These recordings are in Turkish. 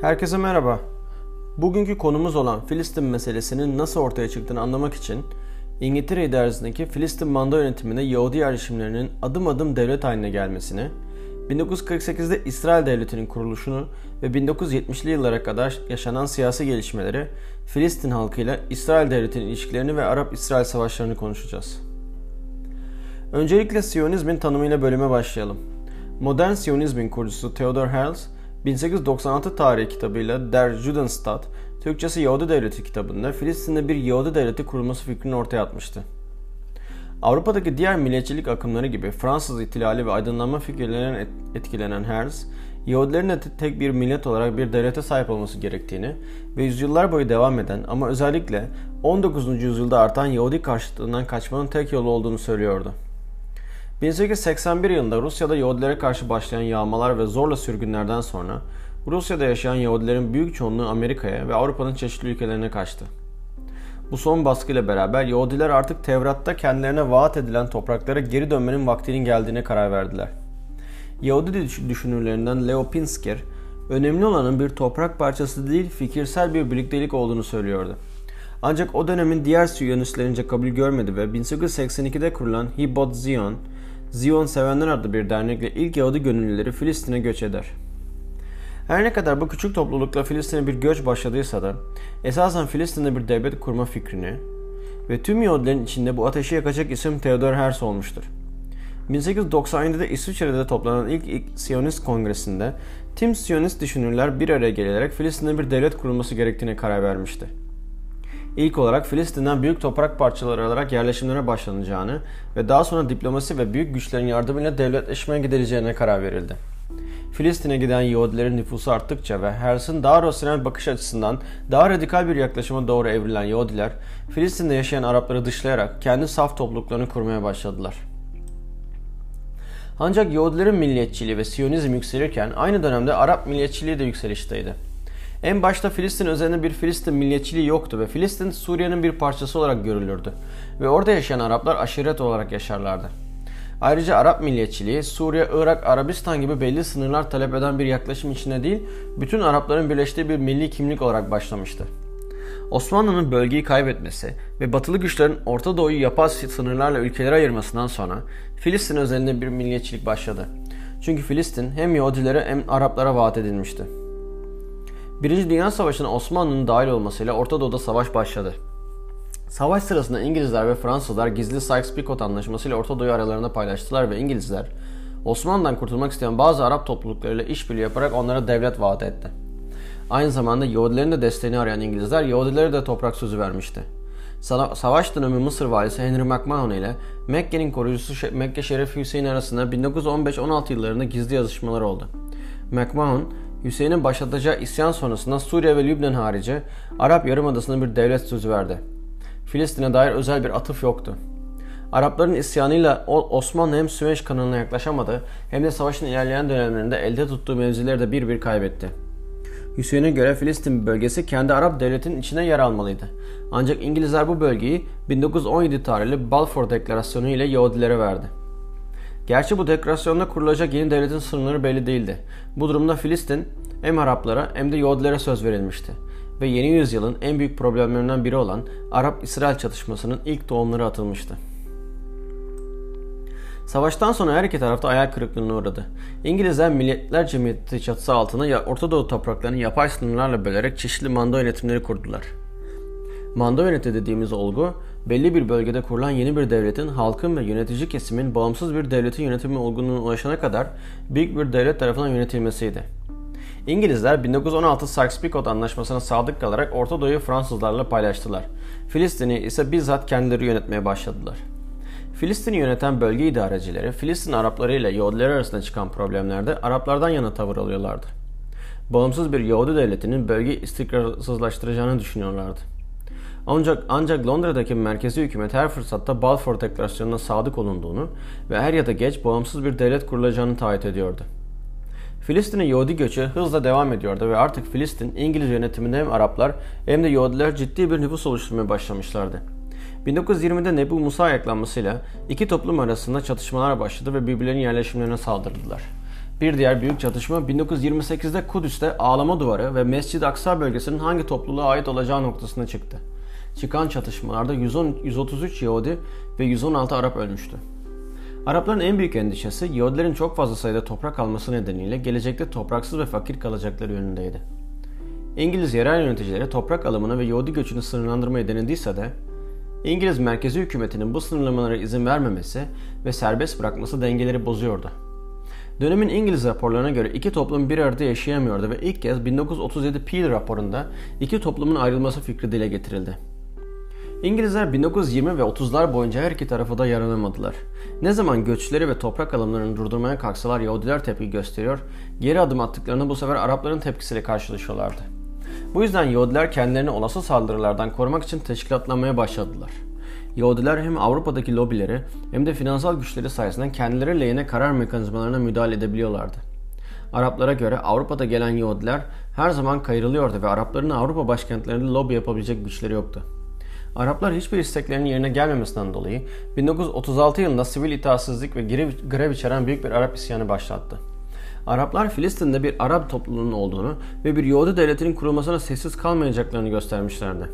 Herkese merhaba. Bugünkü konumuz olan Filistin meselesinin nasıl ortaya çıktığını anlamak için İngiltere idaresindeki Filistin manda yönetiminde Yahudi yerleşimlerinin adım adım devlet haline gelmesini, 1948'de İsrail Devleti'nin kuruluşunu ve 1970'li yıllara kadar yaşanan siyasi gelişmeleri, Filistin halkıyla İsrail Devleti'nin ilişkilerini ve Arap-İsrail savaşlarını konuşacağız. Öncelikle Siyonizmin tanımıyla bölüme başlayalım. Modern Siyonizmin kurucusu Theodor Herzl, 1896 tarihi kitabıyla Der Judenstaat, Türkçesi Yahudi Devleti kitabında Filistin'de bir Yahudi Devleti kurulması fikrini ortaya atmıştı. Avrupa'daki diğer milliyetçilik akımları gibi Fransız ihtilali ve aydınlanma fikirlerinden etkilenen Herzl, Yahudilerin de tek bir millet olarak bir devlete sahip olması gerektiğini ve yüzyıllar boyu devam eden ama özellikle 19. yüzyılda artan Yahudi karşıtlığından kaçmanın tek yolu olduğunu söylüyordu. 1881 yılında Rusya'da Yahudilere karşı başlayan yağmalar ve zorla sürgünlerden sonra Rusya'da yaşayan Yahudilerin büyük çoğunluğu Amerika'ya ve Avrupa'nın çeşitli ülkelerine kaçtı. Bu son baskıyla beraber Yahudiler artık Tevrat'ta kendilerine vaat edilen topraklara geri dönmenin vaktinin geldiğine karar verdiler. Yahudi düşünürlerinden Leo Pinsker, önemli olanın bir toprak parçası değil fikirsel bir birliktelik olduğunu söylüyordu. Ancak o dönemin diğer Siyonistlerince kabul görmedi ve 1882'de kurulan Hibot Zion, Zion Sevenler adlı bir dernekle ilk Yahudi gönüllüleri Filistin'e göç eder. Her ne kadar bu küçük toplulukla Filistin'e bir göç başladıysa da esasen Filistin'de bir devlet kurma fikrini ve tüm Yahudilerin içinde bu ateşi yakacak isim Theodor Herzl olmuştur. 1897'de İsviçre'de toplanan ilk, ilk Siyonist kongresinde tüm Siyonist düşünürler bir araya gelerek Filistin'de bir devlet kurulması gerektiğine karar vermişti. İlk olarak Filistin'den büyük toprak parçaları alarak yerleşimlere başlanacağını ve daha sonra diplomasi ve büyük güçlerin yardımıyla devletleşmeye gidileceğine karar verildi. Filistin'e giden Yahudilerin nüfusu arttıkça ve Herzl'in daha rasyonel bakış açısından daha radikal bir yaklaşıma doğru evrilen Yahudiler, Filistin'de yaşayan Arapları dışlayarak kendi saf topluluklarını kurmaya başladılar. Ancak Yahudilerin milliyetçiliği ve Siyonizm yükselirken aynı dönemde Arap milliyetçiliği de yükselişteydi. En başta Filistin üzerinde bir Filistin milliyetçiliği yoktu ve Filistin Suriye'nin bir parçası olarak görülürdü ve orada yaşayan Araplar aşiret olarak yaşarlardı. Ayrıca Arap milliyetçiliği Suriye, Irak, Arabistan gibi belli sınırlar talep eden bir yaklaşım içinde değil, bütün Arapların birleştiği bir milli kimlik olarak başlamıştı. Osmanlı'nın bölgeyi kaybetmesi ve batılı güçlerin Orta Doğu'yu yapay sınırlarla ülkelere ayırmasından sonra Filistin özelinde bir milliyetçilik başladı. Çünkü Filistin hem Yahudilere hem Araplara vaat edilmişti. Birinci Dünya Savaşı'na Osmanlı'nın dahil olmasıyla Orta Doğu'da savaş başladı. Savaş sırasında İngilizler ve Fransızlar gizli Sykes-Picot anlaşması ile Orta Doğu aralarında paylaştılar ve İngilizler Osmanlı'dan kurtulmak isteyen bazı Arap topluluklarıyla işbirliği yaparak onlara devlet vaat etti. Aynı zamanda Yahudilerin de desteğini arayan İngilizler Yahudilere de toprak sözü vermişti. Savaş dönemi Mısır valisi Henry McMahon ile Mekke'nin koruyucusu Mekke Şerifi Hüseyin arasında 1915-16 yıllarında gizli yazışmalar oldu. McMahon, Hüseyin'in başlatacağı isyan sonrasında Suriye ve Lübnan harici Arap Yarımadası'na bir devlet sözü verdi. Filistin'e dair özel bir atıf yoktu. Arapların isyanıyla Osmanlı hem Süveyş kanalına yaklaşamadı hem de savaşın ilerleyen dönemlerinde elde tuttuğu mevzileri de bir bir kaybetti. Hüseyin'e göre Filistin bölgesi kendi Arap devletinin içine yer almalıydı. Ancak İngilizler bu bölgeyi 1917 tarihli Balfour Deklarasyonu ile Yahudilere verdi. Gerçi bu deklarasyonda kurulacak yeni devletin sınırları belli değildi. Bu durumda Filistin hem Araplara hem de Yahudilere söz verilmişti ve yeni yüzyılın en büyük problemlerinden biri olan Arap-İsrail çatışmasının ilk tohumları atılmıştı. Savaştan sonra her iki tarafta ayak kırıklığına uğradı. İngilizler Milletler Cemiyeti çatısı altında Orta Doğu topraklarını yapay sınırlarla bölerek çeşitli manda yönetimleri kurdular. Manda yöneti dediğimiz olgu, belli bir bölgede kurulan yeni bir devletin halkın ve yönetici kesimin bağımsız bir devletin yönetimi olgunluğuna ulaşana kadar büyük bir devlet tarafından yönetilmesiydi. İngilizler 1916 Sykes-Picot anlaşmasına sadık kalarak Orta Doğu'yu Fransızlarla paylaştılar. Filistin'i ise bizzat kendileri yönetmeye başladılar. Filistin'i yöneten bölge idarecileri Filistin Arapları ile Yahudiler arasında çıkan problemlerde Araplardan yana tavır alıyorlardı. Bağımsız bir Yahudi devletinin bölgeyi istikrarsızlaştıracağını düşünüyorlardı. Ancak, ancak Londra'daki merkezi hükümet her fırsatta Balfour Deklarasyonu'na sadık olunduğunu ve her ya da geç bağımsız bir devlet kurulacağını taahhüt ediyordu. Filistin'e Yahudi göçü hızla devam ediyordu ve artık Filistin İngiliz yönetiminde hem Araplar hem de Yahudiler ciddi bir nüfus oluşturmaya başlamışlardı. 1920'de Nebu Musa ayaklanmasıyla iki toplum arasında çatışmalar başladı ve birbirlerinin yerleşimlerine saldırdılar. Bir diğer büyük çatışma 1928'de Kudüs'te Ağlama Duvarı ve Mescid-i Aksa bölgesinin hangi topluluğa ait olacağı noktasına çıktı. Çıkan çatışmalarda 110, 133 Yahudi ve 116 Arap ölmüştü. Arapların en büyük endişesi Yahudilerin çok fazla sayıda toprak alması nedeniyle gelecekte topraksız ve fakir kalacakları yönündeydi. İngiliz yerel yöneticileri toprak alımını ve Yahudi göçünü sınırlandırmayı denediyse de İngiliz merkezi hükümetinin bu sınırlamalara izin vermemesi ve serbest bırakması dengeleri bozuyordu. Dönemin İngiliz raporlarına göre iki toplum bir arada yaşayamıyordu ve ilk kez 1937 Peel raporunda iki toplumun ayrılması fikri dile getirildi. İngilizler 1920 ve 30'lar boyunca her iki tarafı da yaranamadılar. Ne zaman göçleri ve toprak alımlarını durdurmaya kalksalar Yahudiler tepki gösteriyor, geri adım attıklarını bu sefer Arapların tepkisiyle karşılaşıyorlardı. Bu yüzden Yahudiler kendilerini olası saldırılardan korumak için teşkilatlanmaya başladılar. Yahudiler hem Avrupa'daki lobileri hem de finansal güçleri sayesinde kendileri lehine karar mekanizmalarına müdahale edebiliyorlardı. Araplara göre Avrupa'da gelen Yahudiler her zaman kayırılıyordu ve Arapların Avrupa başkentlerinde lobi yapabilecek güçleri yoktu. Araplar hiçbir isteklerinin yerine gelmemesinden dolayı 1936 yılında sivil itaatsizlik ve grev içeren büyük bir Arap isyanı başlattı. Araplar Filistin'de bir Arap topluluğunun olduğunu ve bir Yahudi devletinin kurulmasına sessiz kalmayacaklarını göstermişlerdi.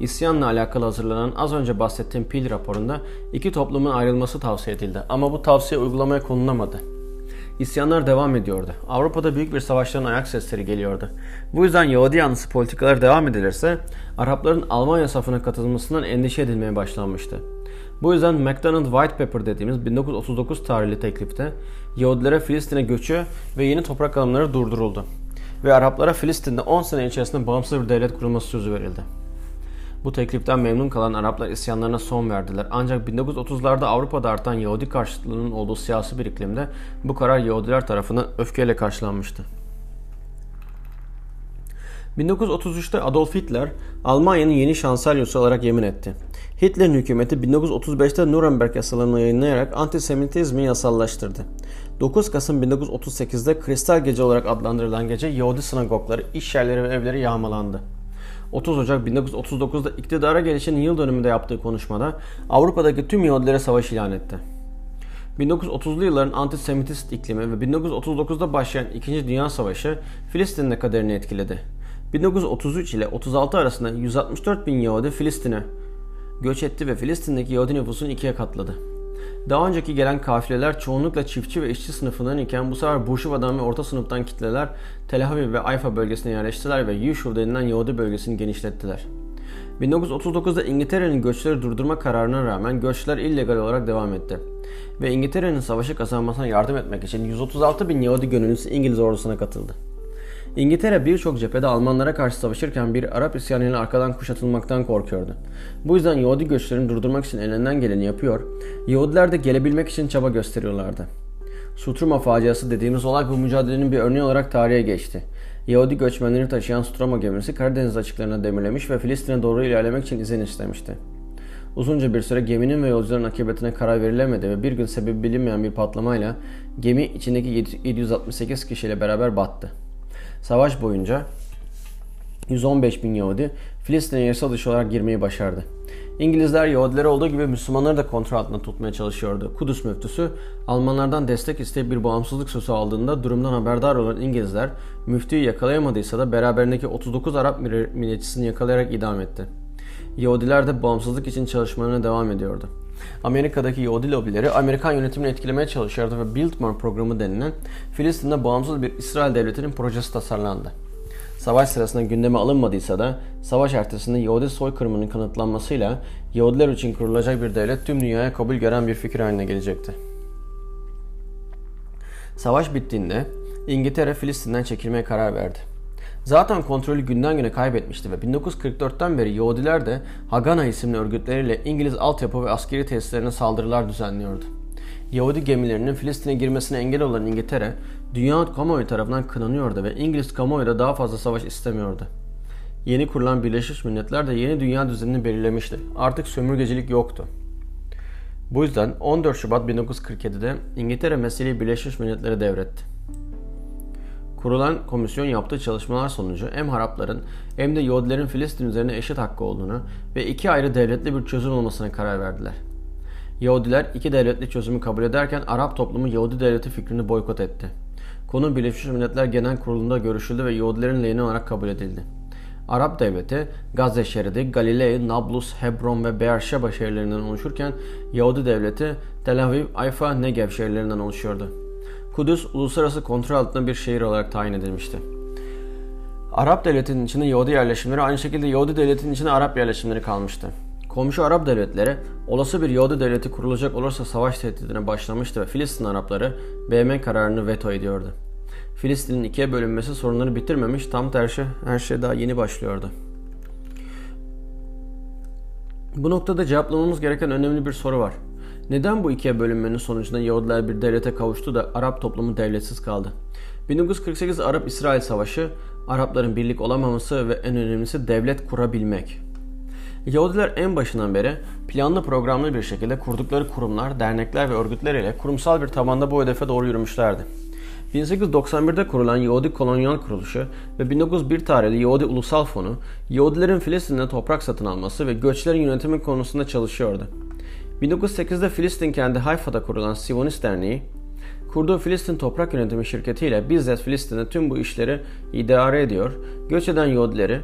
İsyanla alakalı hazırlanan az önce bahsettiğim Pil raporunda iki toplumun ayrılması tavsiye edildi ama bu tavsiye uygulamaya konulamadı. İsyanlar devam ediyordu. Avrupa'da büyük bir savaşların ayak sesleri geliyordu. Bu yüzden Yahudi yanlısı politikalar devam edilirse Arapların Almanya safına katılmasından endişe edilmeye başlanmıştı. Bu yüzden McDonald White Paper dediğimiz 1939 tarihli teklifte Yahudilere Filistin'e göçü ve yeni toprak alımları durduruldu. Ve Araplara Filistin'de 10 sene içerisinde bağımsız bir devlet kurulması sözü verildi. Bu tekliften memnun kalan Araplar isyanlarına son verdiler. Ancak 1930'larda Avrupa'da artan Yahudi karşıtlığının olduğu siyasi bir iklimde bu karar Yahudiler tarafından öfkeyle karşılanmıştı. 1933'te Adolf Hitler Almanya'nın yeni şansölyosu olarak yemin etti. Hitler'in hükümeti 1935'te Nuremberg yasalarını yayınlayarak antisemitizmi yasallaştırdı. 9 Kasım 1938'de Kristal Gece olarak adlandırılan gece Yahudi sinagogları, iş yerleri ve evleri yağmalandı. 30 Ocak 1939'da iktidara gelişinin yıl dönümünde yaptığı konuşmada Avrupa'daki tüm Yahudilere savaş ilan etti. 1930'lu yılların antisemitist iklimi ve 1939'da başlayan 2. Dünya Savaşı Filistin'in de kaderini etkiledi. 1933 ile 36 arasında 164 bin Yahudi Filistin'e göç etti ve Filistin'deki Yahudi nüfusunu ikiye katladı. Daha önceki gelen kafileler çoğunlukla çiftçi ve işçi sınıfından iken bu sefer Burjuvadan ve orta sınıftan kitleler Tel Aviv ve Ayfa bölgesine yerleştiler ve Yushuv denilen Yahudi bölgesini genişlettiler. 1939'da İngiltere'nin göçleri durdurma kararına rağmen göçler illegal olarak devam etti. Ve İngiltere'nin savaşı kazanmasına yardım etmek için 136 bin Yahudi gönüllüsü İngiliz ordusuna katıldı. İngiltere birçok cephede Almanlara karşı savaşırken bir Arap isyanıyla arkadan kuşatılmaktan korkuyordu. Bu yüzden Yahudi göçlerini durdurmak için elinden geleni yapıyor, Yahudiler de gelebilmek için çaba gösteriyorlardı. Sutruma faciası dediğimiz olay bu mücadelenin bir örneği olarak tarihe geçti. Yahudi göçmenleri taşıyan Sutruma gemisi Karadeniz açıklarına demirlemiş ve Filistin'e doğru ilerlemek için izin istemişti. Uzunca bir süre geminin ve yolcuların akıbetine karar verilemedi ve bir gün sebebi bilinmeyen bir patlamayla gemi içindeki 768 kişiyle beraber battı. Savaş boyunca 115 bin Yahudi Filistin'e yasal dışı olarak girmeyi başardı. İngilizler Yahudileri olduğu gibi Müslümanları da kontrol altında tutmaya çalışıyordu. Kudüs müftüsü Almanlardan destek isteyip bir bağımsızlık sözü aldığında durumdan haberdar olan İngilizler müftüyü yakalayamadıysa da beraberindeki 39 Arap milliyetçisini yakalayarak idam etti. Yahudiler de bağımsızlık için çalışmalarına devam ediyordu. Amerika'daki Yahudi lobileri Amerikan yönetimini etkilemeye çalışıyordu ve Biltmore programı denilen Filistin'de bağımsız bir İsrail devletinin projesi tasarlandı. Savaş sırasında gündeme alınmadıysa da savaş ertesinde Yahudi soykırımının kanıtlanmasıyla Yahudiler için kurulacak bir devlet tüm dünyaya kabul gören bir fikir haline gelecekti. Savaş bittiğinde İngiltere Filistin'den çekilmeye karar verdi. Zaten kontrolü günden güne kaybetmişti ve 1944'ten beri Yahudiler de Hagana isimli örgütleriyle İngiliz altyapı ve askeri tesislerine saldırılar düzenliyordu. Yahudi gemilerinin Filistin'e girmesine engel olan İngiltere, dünya kamuoyu tarafından kınanıyordu ve İngiliz kamuoyu da daha fazla savaş istemiyordu. Yeni kurulan Birleşmiş Milletler de yeni dünya düzenini belirlemişti. Artık sömürgecilik yoktu. Bu yüzden 14 Şubat 1947'de İngiltere meseleyi Birleşmiş Milletler'e devretti. Kurulan komisyon yaptığı çalışmalar sonucu hem Harapların hem de Yahudilerin Filistin üzerine eşit hakkı olduğunu ve iki ayrı devletli bir çözüm olmasına karar verdiler. Yahudiler iki devletli çözümü kabul ederken Arap toplumu Yahudi devleti fikrini boykot etti. konu Birleşmiş Milletler Genel Kurulu'nda görüşüldü ve Yahudilerin lehine olarak kabul edildi. Arap devleti Gazze şeridi, Galilei, Nablus, Hebron ve Beersheba şehirlerinden oluşurken Yahudi devleti Tel Aviv, Ayfa, Negev şehirlerinden oluşuyordu. Kudüs uluslararası kontrol altında bir şehir olarak tayin edilmişti. Arap devletinin içinde Yahudi yerleşimleri aynı şekilde Yahudi devletinin içinde Arap yerleşimleri kalmıştı. Komşu Arap devletleri olası bir Yahudi devleti kurulacak olursa savaş tehdidine başlamıştı ve Filistin Arapları BM kararını veto ediyordu. Filistin'in ikiye bölünmesi sorunları bitirmemiş, tam tersi her şey daha yeni başlıyordu. Bu noktada cevaplamamız gereken önemli bir soru var. Neden bu ikiye bölünmenin sonucunda Yahudiler bir devlete kavuştu da Arap toplumu devletsiz kaldı? 1948 Arap-İsrail Savaşı, Arapların birlik olamaması ve en önemlisi devlet kurabilmek. Yahudiler en başından beri planlı programlı bir şekilde kurdukları kurumlar, dernekler ve örgütler ile kurumsal bir tabanda bu hedefe doğru yürümüşlerdi. 1891'de kurulan Yahudi Kolonyal Kuruluşu ve 1901 tarihli Yahudi Ulusal Fonu, Yahudilerin Filistin'de toprak satın alması ve göçlerin yönetimi konusunda çalışıyordu. 1908'de Filistin kendi Hayfa'da kurulan Siyonist Derneği, kurduğu Filistin Toprak Yönetimi şirketiyle bizzat Filistin'de tüm bu işleri idare ediyor, göç eden Yahudileri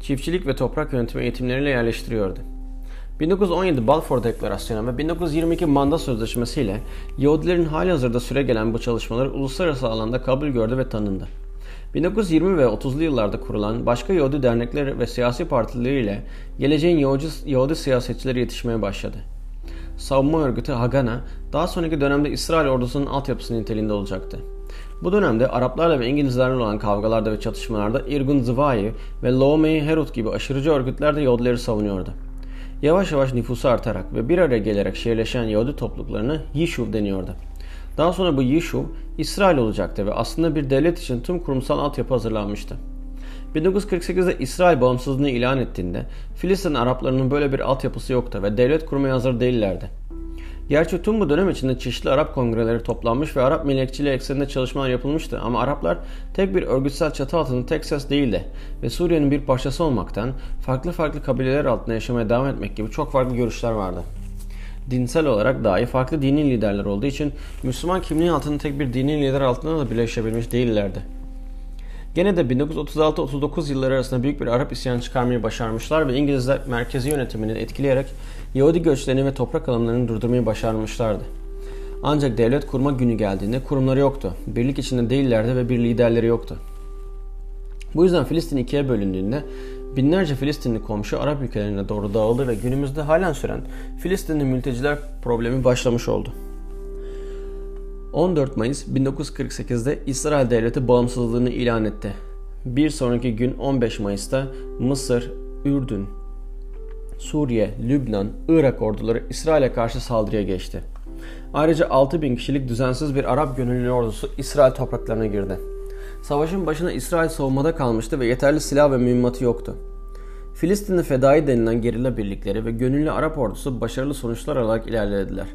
çiftçilik ve toprak yönetimi eğitimleriyle yerleştiriyordu. 1917 Balfour Deklarasyonu ve 1922 Manda Sözleşmesi ile Yahudilerin hali hazırda süre gelen bu çalışmalar uluslararası alanda kabul gördü ve tanındı. 1920 ve 30'lu yıllarda kurulan başka Yahudi dernekleri ve siyasi partileri ile geleceğin Yahudi, Yahudi siyasetçileri yetişmeye başladı. Savunma örgütü Hagana daha sonraki dönemde İsrail ordusunun altyapısı niteliğinde olacaktı. Bu dönemde Araplarla ve İngilizlerle olan kavgalarda ve çatışmalarda Irgun Zıvayi ve Loomei Herut gibi aşırıcı örgütler de Yahudileri savunuyordu. Yavaş yavaş nüfusu artarak ve bir araya gelerek şehirleşen Yahudi topluluklarına Yishuv deniyordu. Daha sonra bu Yishuv İsrail olacaktı ve aslında bir devlet için tüm kurumsal altyapı hazırlanmıştı. 1948'de İsrail bağımsızlığını ilan ettiğinde Filistin Araplarının böyle bir altyapısı yoktu ve devlet kurmaya hazır değillerdi. Gerçi tüm bu dönem içinde çeşitli Arap kongreleri toplanmış ve Arap milliyetçiliği ekseninde çalışmalar yapılmıştı ama Araplar tek bir örgütsel çatı altında tek ses değildi ve Suriye'nin bir parçası olmaktan farklı farklı kabileler altında yaşamaya devam etmek gibi çok farklı görüşler vardı. Dinsel olarak dahi farklı dini liderler olduğu için Müslüman kimliği altında tek bir dini lider altında da birleşebilmiş değillerdi. Gene de 1936-39 yılları arasında büyük bir Arap isyanı çıkarmayı başarmışlar ve İngilizler merkezi yönetimini etkileyerek Yahudi göçlerini ve toprak alımlarını durdurmayı başarmışlardı. Ancak devlet kurma günü geldiğinde kurumları yoktu. Birlik içinde değillerdi ve bir liderleri yoktu. Bu yüzden Filistin ikiye bölündüğünde binlerce Filistinli komşu Arap ülkelerine doğru dağıldı ve günümüzde halen süren Filistinli mülteciler problemi başlamış oldu. 14 Mayıs 1948'de İsrail Devleti bağımsızlığını ilan etti. Bir sonraki gün 15 Mayıs'ta Mısır, Ürdün, Suriye, Lübnan, Irak orduları İsrail'e karşı saldırıya geçti. Ayrıca 6 bin kişilik düzensiz bir Arap gönüllü ordusu İsrail topraklarına girdi. Savaşın başına İsrail savunmada kalmıştı ve yeterli silah ve mühimmatı yoktu. Filistinli Fedai denilen gerilla birlikleri ve gönüllü Arap ordusu başarılı sonuçlar alarak ilerlediler.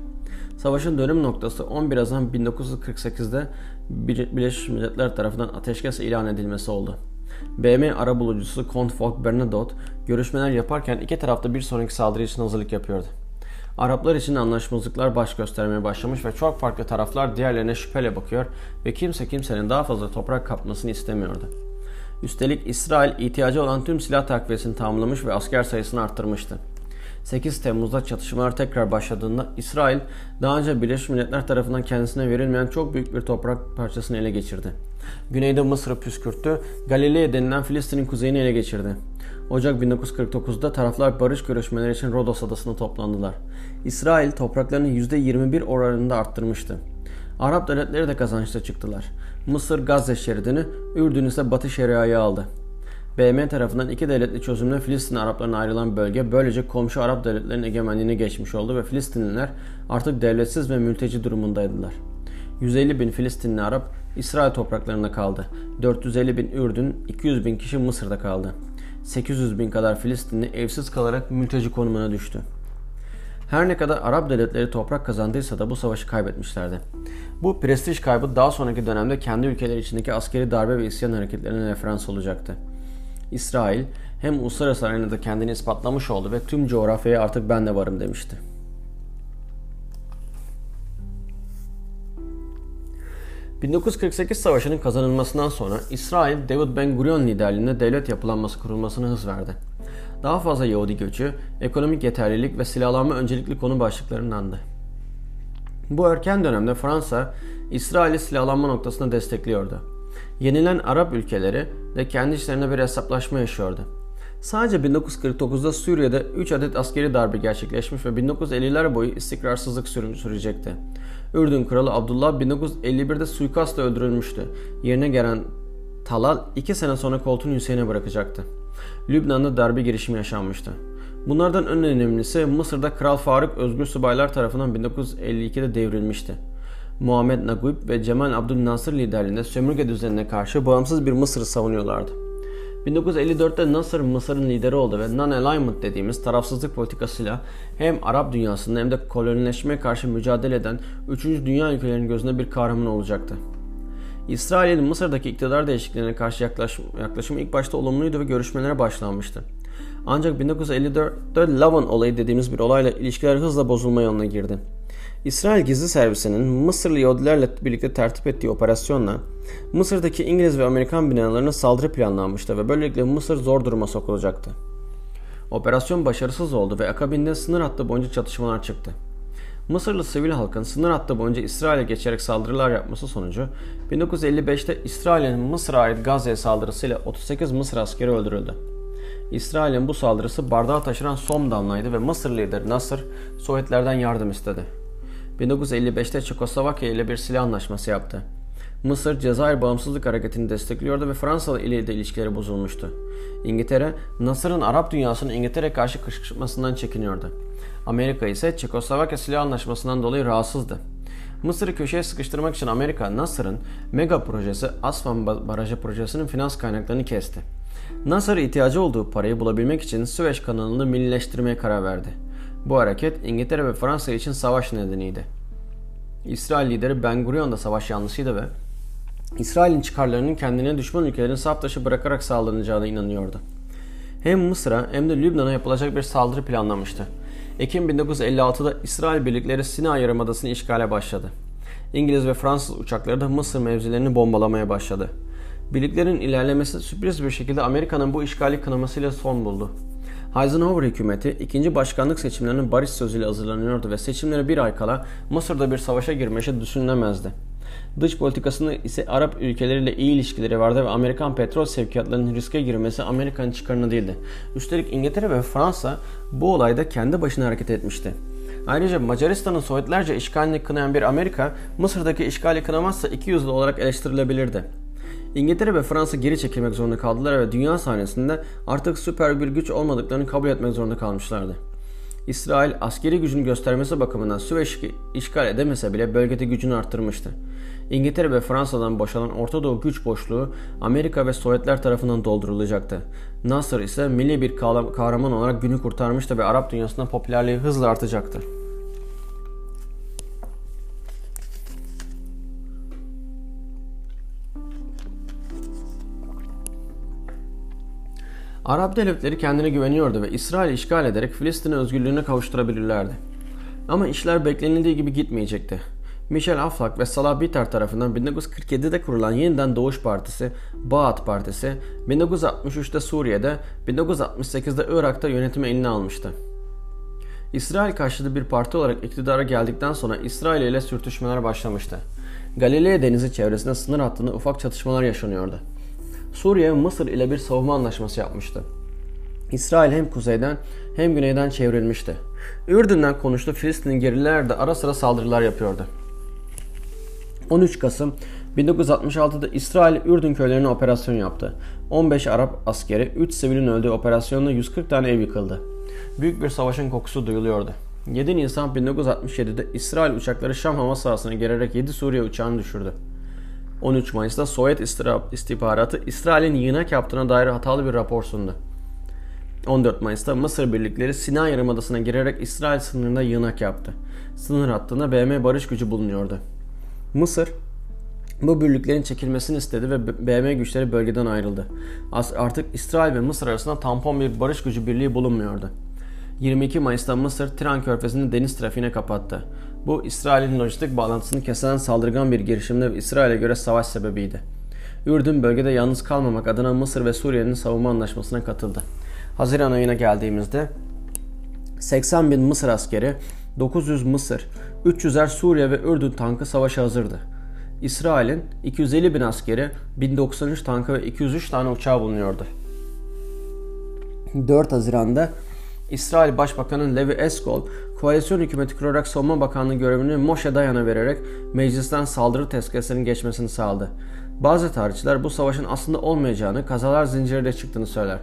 Savaşın dönüm noktası 11 Haziran 1948'de Birleşmiş Milletler tarafından ateşkes ilan edilmesi oldu. BM arabulucusu Kont Folk Bernadotte görüşmeler yaparken iki tarafta bir sonraki saldırı için hazırlık yapıyordu. Araplar için anlaşmazlıklar baş göstermeye başlamış ve çok farklı taraflar diğerlerine şüpheyle bakıyor ve kimse kimsenin daha fazla toprak kapmasını istemiyordu. Üstelik İsrail ihtiyacı olan tüm silah takviyesini tamamlamış ve asker sayısını arttırmıştı. 8 Temmuz'da çatışmalar tekrar başladığında İsrail daha önce Birleşmiş Milletler tarafından kendisine verilmeyen çok büyük bir toprak parçasını ele geçirdi. Güneyde Mısır'ı püskürttü, Galilea denilen Filistin'in kuzeyini ele geçirdi. Ocak 1949'da taraflar barış görüşmeleri için Rodos adasına toplandılar. İsrail topraklarını %21 oranında arttırmıştı. Arap devletleri de kazançta çıktılar. Mısır Gazze şeridini, Ürdün ise Batı Şeria'yı aldı. BM tarafından iki devletli çözümle Filistin Araplarına ayrılan bölge böylece komşu Arap devletlerinin egemenliğine geçmiş oldu ve Filistinliler artık devletsiz ve mülteci durumundaydılar. 150 bin Filistinli Arap İsrail topraklarında kaldı. 450 bin Ürdün, 200 bin kişi Mısır'da kaldı. 800 bin kadar Filistinli evsiz kalarak mülteci konumuna düştü. Her ne kadar Arap devletleri toprak kazandıysa da bu savaşı kaybetmişlerdi. Bu prestij kaybı daha sonraki dönemde kendi ülkeleri içindeki askeri darbe ve isyan hareketlerine referans olacaktı. İsrail hem uluslararası arenada kendini ispatlamış oldu ve tüm coğrafyaya artık ben de varım demişti. 1948 Savaşı'nın kazanılmasından sonra İsrail, David Ben Gurion liderliğinde devlet yapılanması kurulmasına hız verdi. Daha fazla Yahudi göçü, ekonomik yeterlilik ve silahlanma öncelikli konu başlıklarındandı. Bu erken dönemde Fransa, İsrail'i silahlanma noktasında destekliyordu. Yenilen Arap ülkeleri de kendi içlerinde bir hesaplaşma yaşıyordu. Sadece 1949'da Suriye'de 3 adet askeri darbe gerçekleşmiş ve 1950'ler boyu istikrarsızlık sürecekti. Ürdün Kralı Abdullah 1951'de suikastla öldürülmüştü. Yerine gelen Talal 2 sene sonra koltuğunu Hüseyin'e bırakacaktı. Lübnan'da darbe girişimi yaşanmıştı. Bunlardan en önemlisi Mısır'da Kral Faruk Özgür Subaylar tarafından 1952'de devrilmişti. Muhammed Naguib ve Cemal Abdülnasır liderliğinde sömürge düzenine karşı bağımsız bir Mısır'ı savunuyorlardı. 1954'te Nasır Mısır'ın lideri oldu ve non-alignment dediğimiz tarafsızlık politikasıyla hem Arap dünyasında hem de kolonileşmeye karşı mücadele eden 3. Dünya ülkelerinin gözünde bir kahraman olacaktı. İsrail'in Mısır'daki iktidar değişikliğine karşı yaklaşım, yaklaşımı ilk başta olumluydu ve görüşmelere başlanmıştı. Ancak 1954'te Lavan olayı dediğimiz bir olayla ilişkiler hızla bozulma yoluna girdi. İsrail Gizli Servisi'nin Mısırlı Yahudilerle birlikte tertip ettiği operasyonla Mısır'daki İngiliz ve Amerikan binalarına saldırı planlanmıştı ve böylelikle Mısır zor duruma sokulacaktı. Operasyon başarısız oldu ve akabinde sınır hattı boyunca çatışmalar çıktı. Mısırlı sivil halkın sınır hattı boyunca İsrail'e geçerek saldırılar yapması sonucu 1955'te İsrail'in Mısır'a ait Gazze saldırısıyla 38 Mısır askeri öldürüldü. İsrail'in bu saldırısı bardağı taşıran son damlaydı ve Mısır lideri Nasır Sovyetlerden yardım istedi. 1955'te Çekoslovakya ile bir silah anlaşması yaptı. Mısır Cezayir Bağımsızlık Hareketi'ni destekliyordu ve Fransa ile de ilişkileri bozulmuştu. İngiltere, Nasır'ın Arap dünyasının İngiltere karşı kışkırtmasından çekiniyordu. Amerika ise Çekoslovakya silah anlaşmasından dolayı rahatsızdı. Mısır'ı köşeye sıkıştırmak için Amerika, Nasır'ın mega projesi Aswan Barajı projesinin finans kaynaklarını kesti. Nasır ihtiyacı olduğu parayı bulabilmek için Süveyş kanalını millileştirmeye karar verdi. Bu hareket İngiltere ve Fransa için savaş nedeniydi. İsrail lideri Ben Gurion da savaş yanlısıydı ve İsrail'in çıkarlarının kendine düşman ülkelerin saf taşı bırakarak sağlanacağına inanıyordu. Hem Mısır'a hem de Lübnan'a yapılacak bir saldırı planlamıştı. Ekim 1956'da İsrail birlikleri Sina Yarımadası'nı işgale başladı. İngiliz ve Fransız uçakları da Mısır mevzilerini bombalamaya başladı. Birliklerin ilerlemesi sürpriz bir şekilde Amerika'nın bu işgali kınamasıyla son buldu. Eisenhower hükümeti ikinci başkanlık seçimlerinin barış sözüyle hazırlanıyordu ve seçimlere bir ay kala Mısır'da bir savaşa girmesi düşünülemezdi. Dış politikasında ise Arap ülkeleriyle iyi ilişkileri vardı ve Amerikan petrol sevkiyatlarının riske girmesi Amerika'nın çıkarını değildi. Üstelik İngiltere ve Fransa bu olayda kendi başına hareket etmişti. Ayrıca Macaristan'ın Sovyetlerce işgalini kınayan bir Amerika, Mısır'daki işgali kınamazsa iki yüzlü olarak eleştirilebilirdi. İngiltere ve Fransa geri çekilmek zorunda kaldılar ve dünya sahnesinde artık süper bir güç olmadıklarını kabul etmek zorunda kalmışlardı. İsrail askeri gücünü göstermesi bakımından Süveyş'i işgal edemese bile bölgede gücünü arttırmıştı. İngiltere ve Fransa'dan boşalan Orta Doğu güç boşluğu Amerika ve Sovyetler tarafından doldurulacaktı. Nasır ise milli bir kahraman olarak günü kurtarmıştı ve Arap dünyasında popülerliği hızla artacaktı. Arap devletleri kendine güveniyordu ve İsrail işgal ederek Filistin'i özgürlüğüne kavuşturabilirlerdi. Ama işler beklenildiği gibi gitmeyecekti. Michel Aflak ve Salah Bitar tarafından 1947'de kurulan Yeniden Doğuş Partisi, Baath Partisi, 1963'te Suriye'de, 1968'de Irak'ta yönetimi eline almıştı. İsrail karşıtı bir parti olarak iktidara geldikten sonra İsrail ile sürtüşmeler başlamıştı. Galilea Denizi çevresinde sınır hattında ufak çatışmalar yaşanıyordu. Suriye Mısır ile bir savunma anlaşması yapmıştı. İsrail hem kuzeyden hem güneyden çevrilmişti. Ürdün'den konuştu Filistin'in geriler de ara sıra saldırılar yapıyordu. 13 Kasım 1966'da İsrail Ürdün köylerine operasyon yaptı. 15 Arap askeri, 3 sivilin öldüğü operasyonda 140 tane ev yıkıldı. Büyük bir savaşın kokusu duyuluyordu. 7 Nisan 1967'de İsrail uçakları Şam hava sahasına girerek 7 Suriye uçağını düşürdü. 13 Mayıs'ta Sovyet istihbaratı İsrail'in yığınak yaptığına dair hatalı bir rapor sundu. 14 Mayıs'ta Mısır birlikleri Sinay Yarımadası'na girerek İsrail sınırında yığınak yaptı. Sınır hattında BM barış gücü bulunuyordu. Mısır bu birliklerin çekilmesini istedi ve BM güçleri bölgeden ayrıldı. Artık İsrail ve Mısır arasında tampon bir barış gücü birliği bulunmuyordu. 22 Mayıs'ta Mısır Tiran Körfezi'ni deniz trafiğine kapattı. Bu İsrail'in lojistik bağlantısını kesen saldırgan bir girişimde ve İsrail'e göre savaş sebebiydi. Ürdün bölgede yalnız kalmamak adına Mısır ve Suriye'nin savunma anlaşmasına katıldı. Haziran ayına geldiğimizde 80 bin Mısır askeri, 900 Mısır, 300'er Suriye ve Ürdün tankı savaşa hazırdı. İsrail'in 250 bin askeri, 1093 tankı ve 203 tane uçağı bulunuyordu. 4 Haziran'da İsrail Başbakanı Levi Eskol, koalisyon hükümeti kurarak savunma bakanlığı görevini Moshe Dayan'a vererek meclisten saldırı tezkeresinin geçmesini sağladı. Bazı tarihçiler bu savaşın aslında olmayacağını, kazalar zinciriyle çıktığını söyler.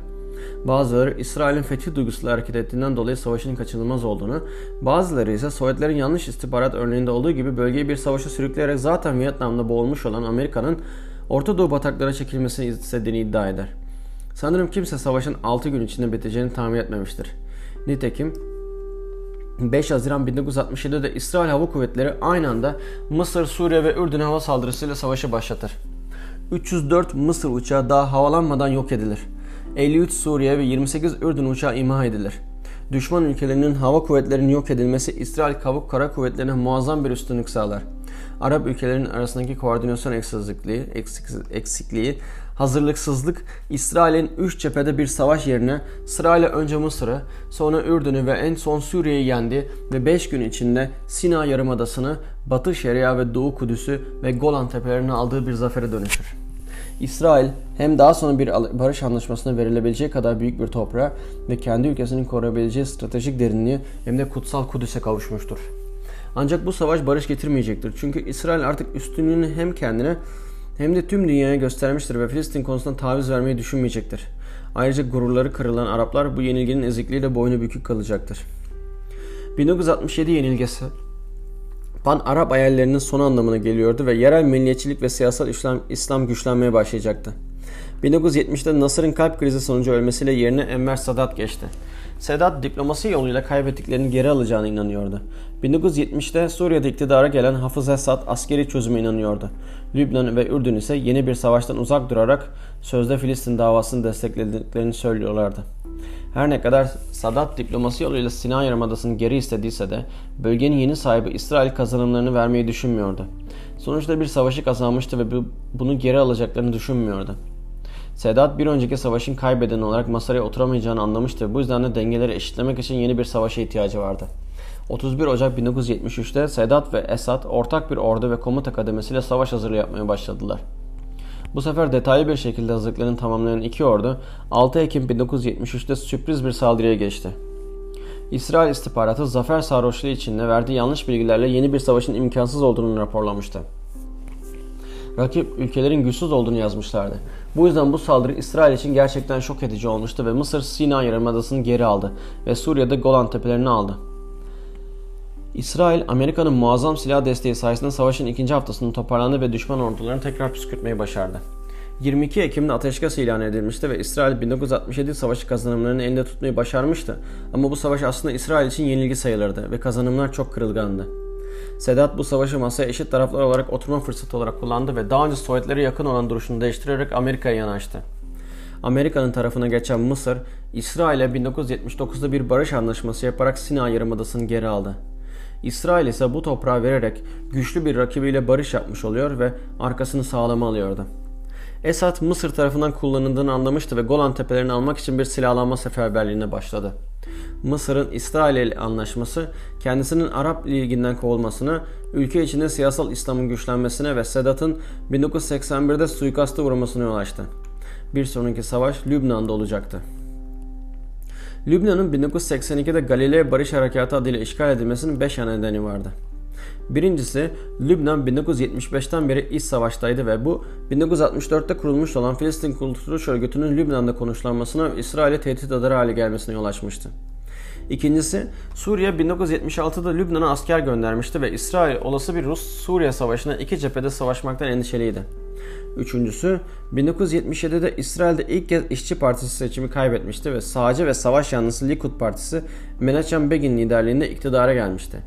Bazıları İsrail'in fethi duygusuyla hareket ettiğinden dolayı savaşın kaçınılmaz olduğunu, bazıları ise Sovyetlerin yanlış istihbarat örneğinde olduğu gibi bölgeyi bir savaşa sürükleyerek zaten Vietnam'da boğulmuş olan Amerika'nın Orta Doğu bataklara çekilmesini istediğini iddia eder. Sanırım kimse savaşın 6 gün içinde biteceğini tahmin etmemiştir. Nitekim 5 Haziran 1967'de İsrail Hava Kuvvetleri aynı anda Mısır, Suriye ve Ürdün hava saldırısıyla savaşı başlatır. 304 Mısır uçağı daha havalanmadan yok edilir. 53 Suriye ve 28 Ürdün uçağı imha edilir. Düşman ülkelerinin hava kuvvetlerinin yok edilmesi İsrail Kabuk Kara Kuvvetleri'ne muazzam bir üstünlük sağlar. Arap ülkelerinin arasındaki koordinasyon eksikliği, eksikliği hazırlıksızlık İsrail'in üç cephede bir savaş yerine sırayla önce Mısır'ı, sonra Ürdün'ü ve en son Suriye'yi yendi ve 5 gün içinde Sina Yarımadası'nı, Batı Şeria ve Doğu Kudüs'ü ve Golan Tepelerini aldığı bir zafere dönüşür. İsrail hem daha sonra bir barış anlaşmasına verilebileceği kadar büyük bir toprağa ve kendi ülkesinin koruyabileceği stratejik derinliği hem de kutsal Kudüs'e kavuşmuştur. Ancak bu savaş barış getirmeyecektir. Çünkü İsrail artık üstünlüğünü hem kendine hem de tüm dünyaya göstermiştir ve Filistin konusunda taviz vermeyi düşünmeyecektir. Ayrıca gururları kırılan Araplar bu yenilginin ezikliğiyle boynu bükük kalacaktır. 1967 yenilgisi Pan-Arap hayallerinin son anlamına geliyordu ve yerel milliyetçilik ve siyasal İslam, İslam güçlenmeye başlayacaktı. 1970'te Nasır'ın kalp krizi sonucu ölmesiyle yerine Enver Sadat geçti. Sedat diplomasi yoluyla kaybettiklerini geri alacağına inanıyordu. 1970'te Suriye'de iktidara gelen Hafız Esad askeri çözüme inanıyordu. Lübnan ve Ürdün ise yeni bir savaştan uzak durarak sözde Filistin davasını desteklediklerini söylüyorlardı. Her ne kadar Sadat diplomasi yoluyla Sina Yarımadası'nı geri istediyse de bölgenin yeni sahibi İsrail kazanımlarını vermeyi düşünmüyordu. Sonuçta bir savaşı kazanmıştı ve bunu geri alacaklarını düşünmüyordu. Sedat bir önceki savaşın kaybedeni olarak masaya oturamayacağını anlamıştı bu yüzden de dengeleri eşitlemek için yeni bir savaşa ihtiyacı vardı. 31 Ocak 1973'te Sedat ve Esad ortak bir ordu ve komuta kademesiyle savaş hazırlığı yapmaya başladılar. Bu sefer detaylı bir şekilde hazırlıklarını tamamlayan iki ordu 6 Ekim 1973'te sürpriz bir saldırıya geçti. İsrail istihbaratı zafer sarhoşluğu içinde verdiği yanlış bilgilerle yeni bir savaşın imkansız olduğunu raporlamıştı. Rakip ülkelerin güçsüz olduğunu yazmışlardı. Bu yüzden bu saldırı İsrail için gerçekten şok edici olmuştu ve Mısır Sina Yarımadası'nı geri aldı ve Suriye'de Golan Tepelerini aldı. İsrail, Amerika'nın muazzam silah desteği sayesinde savaşın ikinci haftasını toparlandı ve düşman ordularını tekrar püskürtmeyi başardı. 22 Ekim'de ateşkes ilan edilmişti ve İsrail 1967 savaşı kazanımlarını elinde tutmayı başarmıştı. Ama bu savaş aslında İsrail için yenilgi sayılırdı ve kazanımlar çok kırılgandı. Sedat bu savaşı masaya eşit taraflar olarak oturma fırsatı olarak kullandı ve daha önce Sovyetlere yakın olan duruşunu değiştirerek Amerika'ya yanaştı. Amerika'nın tarafına geçen Mısır, İsrail'e 1979'da bir barış anlaşması yaparak Sina Yarımadası'nı geri aldı. İsrail ise bu toprağı vererek güçlü bir rakibiyle barış yapmış oluyor ve arkasını sağlama alıyordu. Esad Mısır tarafından kullanıldığını anlamıştı ve Golan tepelerini almak için bir silahlanma seferberliğine başladı. Mısır'ın İsrail ile anlaşması kendisinin Arap Ligi'nden kovulmasına, ülke içinde siyasal İslam'ın güçlenmesine ve Sedat'ın 1981'de suikasta uğramasına yol açtı. Bir sonraki savaş Lübnan'da olacaktı. Lübnan'ın 1982'de Galileo Barış Harekatı adıyla işgal edilmesinin 5 ana nedeni vardı. Birincisi Lübnan 1975'ten beri iç savaştaydı ve bu 1964'te kurulmuş olan Filistin Kurtuluş Örgütü'nün Lübnan'da konuşlanmasına İsrail'e tehdit eder hale gelmesine yol açmıştı. İkincisi Suriye 1976'da Lübnan'a asker göndermişti ve İsrail olası bir Rus-Suriye savaşına iki cephede savaşmaktan endişeliydi. Üçüncüsü 1977'de İsrail'de ilk kez İşçi Partisi seçimi kaybetmişti ve sağcı ve savaş yanlısı Likud Partisi Menachem Begin liderliğinde iktidara gelmişti.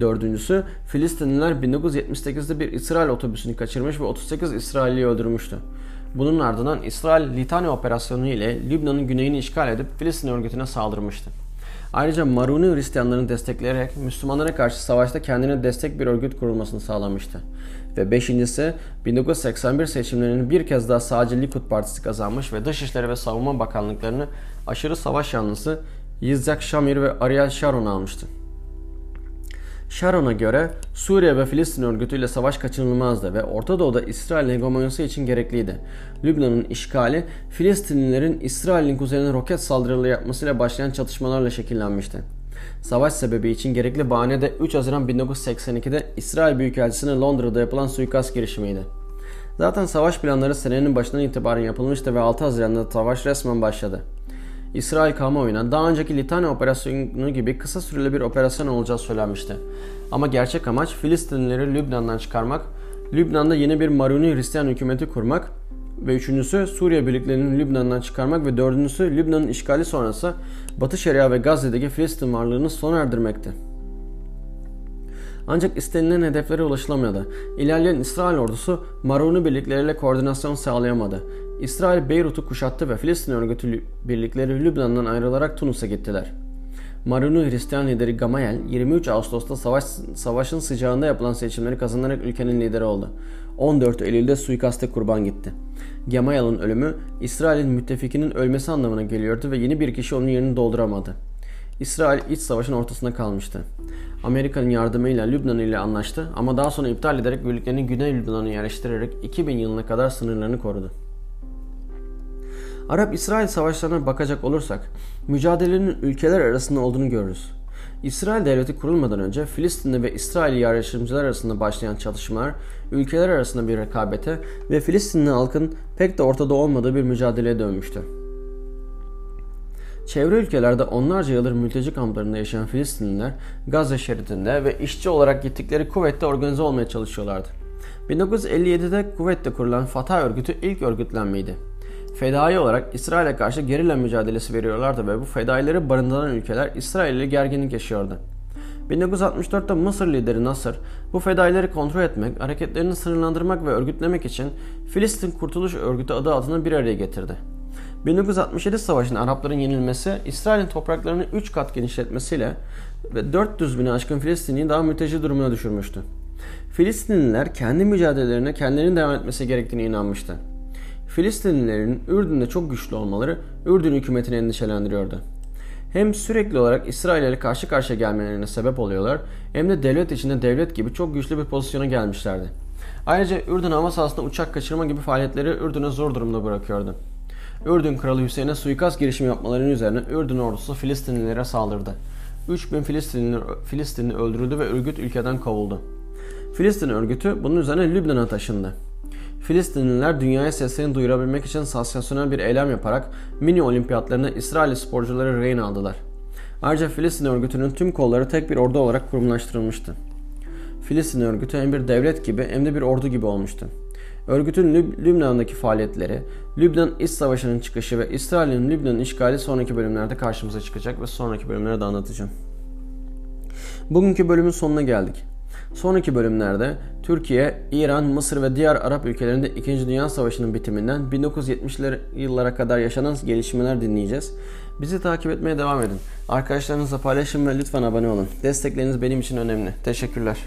Dördüncüsü Filistinliler 1978'de bir İsrail otobüsünü kaçırmış ve 38 İsrailliyi öldürmüştü. Bunun ardından İsrail Litani operasyonu ile Lübnan'ın güneyini işgal edip Filistin örgütüne saldırmıştı. Ayrıca Maruni Hristiyanlarını destekleyerek Müslümanlara karşı savaşta kendine destek bir örgüt kurulmasını sağlamıştı. Ve beşincisi 1981 seçimlerinin bir kez daha sadece Likud Partisi kazanmış ve Dışişleri ve Savunma Bakanlıklarını aşırı savaş yanlısı Yitzhak Shamir ve Ariel Sharon almıştı. Sharon'a göre Suriye ve Filistin örgütüyle savaş kaçınılmazdı ve Orta Doğu'da İsrail hegemonyası için gerekliydi. Lübnan'ın işgali Filistinlilerin İsrail'in kuzeyine roket saldırıları yapmasıyla başlayan çatışmalarla şekillenmişti. Savaş sebebi için gerekli bahane de 3 Haziran 1982'de İsrail Büyükelçisi'ne Londra'da yapılan suikast girişimiydi. Zaten savaş planları senenin başından itibaren yapılmıştı ve 6 Haziran'da savaş resmen başladı. İsrail kamuoyuna daha önceki Litanya operasyonu gibi kısa süreli bir operasyon olacağı söylenmişti. Ama gerçek amaç Filistinlileri Lübnan'dan çıkarmak, Lübnan'da yeni bir Maruni Hristiyan hükümeti kurmak ve üçüncüsü Suriye birliklerini Lübnan'dan çıkarmak ve dördüncüsü Lübnan'ın işgali sonrası Batı Şeria ve Gazze'deki Filistin varlığını sona erdirmekti. Ancak istenilen hedeflere ulaşılamıyordu. İlerleyen İsrail ordusu Maruni birlikleriyle koordinasyon sağlayamadı. İsrail Beyrut'u kuşattı ve Filistin örgütü birlikleri Lübnan'dan ayrılarak Tunus'a gittiler. Maruni Hristiyan lideri Gamayel 23 Ağustos'ta savaş, savaşın sıcağında yapılan seçimleri kazanarak ülkenin lideri oldu. 14 Eylül'de suikaste kurban gitti. Gamayel'in ölümü İsrail'in müttefikinin ölmesi anlamına geliyordu ve yeni bir kişi onun yerini dolduramadı. İsrail iç savaşın ortasında kalmıştı. Amerika'nın yardımıyla Lübnan ile anlaştı ama daha sonra iptal ederek birliklerini Güney Lübnan'a yerleştirerek 2000 yılına kadar sınırlarını korudu. Arap-İsrail savaşlarına bakacak olursak mücadelenin ülkeler arasında olduğunu görürüz. İsrail devleti kurulmadan önce Filistinli ve İsrail yerleşimciler arasında başlayan çatışmalar ülkeler arasında bir rekabete ve Filistinli halkın pek de ortada olmadığı bir mücadeleye dönmüştü. Çevre ülkelerde onlarca yıldır mülteci kamplarında yaşayan Filistinliler Gazze şeridinde ve işçi olarak gittikleri kuvvette organize olmaya çalışıyorlardı. 1957'de kuvvette kurulan Fatah örgütü ilk örgütlenmeydi. Fedai olarak İsrail'e karşı gerilla mücadelesi veriyorlardı ve bu fedaileri barındıran ülkeler İsrail ile gerginlik yaşıyordu. 1964'te Mısır lideri Nasır, bu fedaileri kontrol etmek, hareketlerini sınırlandırmak ve örgütlemek için Filistin Kurtuluş Örgütü adı altında bir araya getirdi. 1967 Savaşı'nın Arapların yenilmesi, İsrail'in topraklarını 3 kat genişletmesiyle ve 400 bini aşkın Filistinliyi daha mülteci durumuna düşürmüştü. Filistinliler kendi mücadelelerine kendilerinin devam etmesi gerektiğine inanmıştı. Filistinlilerin Ürdün'de çok güçlü olmaları Ürdün hükümetini endişelendiriyordu. Hem sürekli olarak İsrail ile karşı karşıya gelmelerine sebep oluyorlar hem de devlet içinde devlet gibi çok güçlü bir pozisyona gelmişlerdi. Ayrıca Ürdün hava sahasında uçak kaçırma gibi faaliyetleri Ürdün'ü zor durumda bırakıyordu. Ürdün Kralı Hüseyin'e suikast girişimi yapmalarının üzerine Ürdün ordusu Filistinlilere saldırdı. 3000 Filistinli, Filistinli öldürüldü ve örgüt ülkeden kovuldu. Filistin örgütü bunun üzerine Lübnan'a taşındı. Filistinliler dünyaya seslerini duyurabilmek için sansasyonel bir eylem yaparak mini olimpiyatlarına İsrail sporcuları rehin aldılar. Ayrıca Filistin örgütünün tüm kolları tek bir ordu olarak kurumlaştırılmıştı. Filistin örgütü hem bir devlet gibi hem de bir ordu gibi olmuştu. Örgütün Lüb- Lübnan'daki faaliyetleri, Lübnan İç Savaşı'nın çıkışı ve İsrail'in Lübnan'ın işgali sonraki bölümlerde karşımıza çıkacak ve sonraki bölümlerde anlatacağım. Bugünkü bölümün sonuna geldik. Sonraki bölümlerde Türkiye, İran, Mısır ve diğer Arap ülkelerinde 2. Dünya Savaşı'nın bitiminden 1970'ler yıllara kadar yaşanan gelişmeler dinleyeceğiz. Bizi takip etmeye devam edin. Arkadaşlarınızla paylaşın ve lütfen abone olun. Destekleriniz benim için önemli. Teşekkürler.